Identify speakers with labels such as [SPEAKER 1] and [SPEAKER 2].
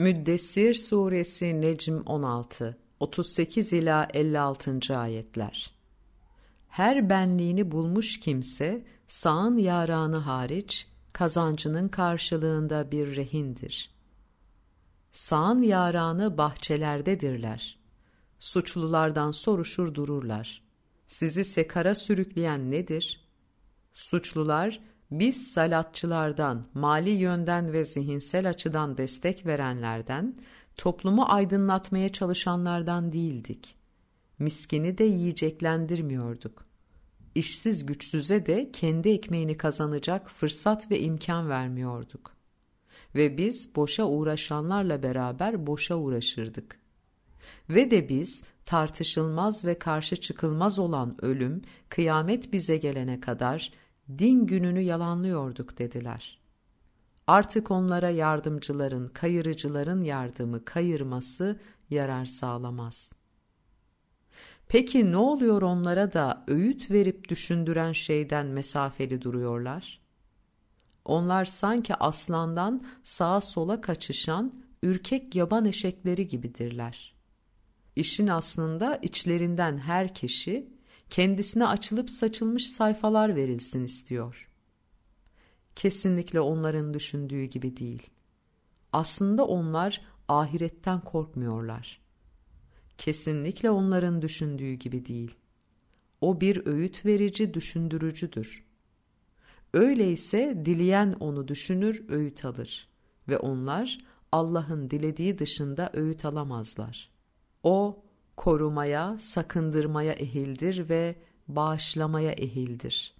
[SPEAKER 1] Müddessir Suresi Necm 16 38 ila 56. ayetler. Her benliğini bulmuş kimse sağın yaranı hariç kazancının karşılığında bir rehindir. Sağın yaranı bahçelerdedirler. Suçlulardan soruşur dururlar. Sizi sekara sürükleyen nedir? Suçlular biz salatçılardan, mali yönden ve zihinsel açıdan destek verenlerden, toplumu aydınlatmaya çalışanlardan değildik. Miskini de yiyeceklendirmiyorduk. İşsiz güçsüze de kendi ekmeğini kazanacak fırsat ve imkan vermiyorduk. Ve biz boşa uğraşanlarla beraber boşa uğraşırdık. Ve de biz tartışılmaz ve karşı çıkılmaz olan ölüm, kıyamet bize gelene kadar din gününü yalanlıyorduk dediler. Artık onlara yardımcıların, kayırıcıların yardımı, kayırması yarar sağlamaz. Peki ne oluyor onlara da öğüt verip düşündüren şeyden mesafeli duruyorlar? Onlar sanki aslandan sağa sola kaçışan ürkek yaban eşekleri gibidirler. İşin aslında içlerinden her kişi kendisine açılıp saçılmış sayfalar verilsin istiyor. Kesinlikle onların düşündüğü gibi değil. Aslında onlar ahiretten korkmuyorlar. Kesinlikle onların düşündüğü gibi değil. O bir öğüt verici, düşündürücüdür. Öyleyse dileyen onu düşünür, öğüt alır ve onlar Allah'ın dilediği dışında öğüt alamazlar. O korumaya, sakındırmaya ehildir ve bağışlamaya ehildir.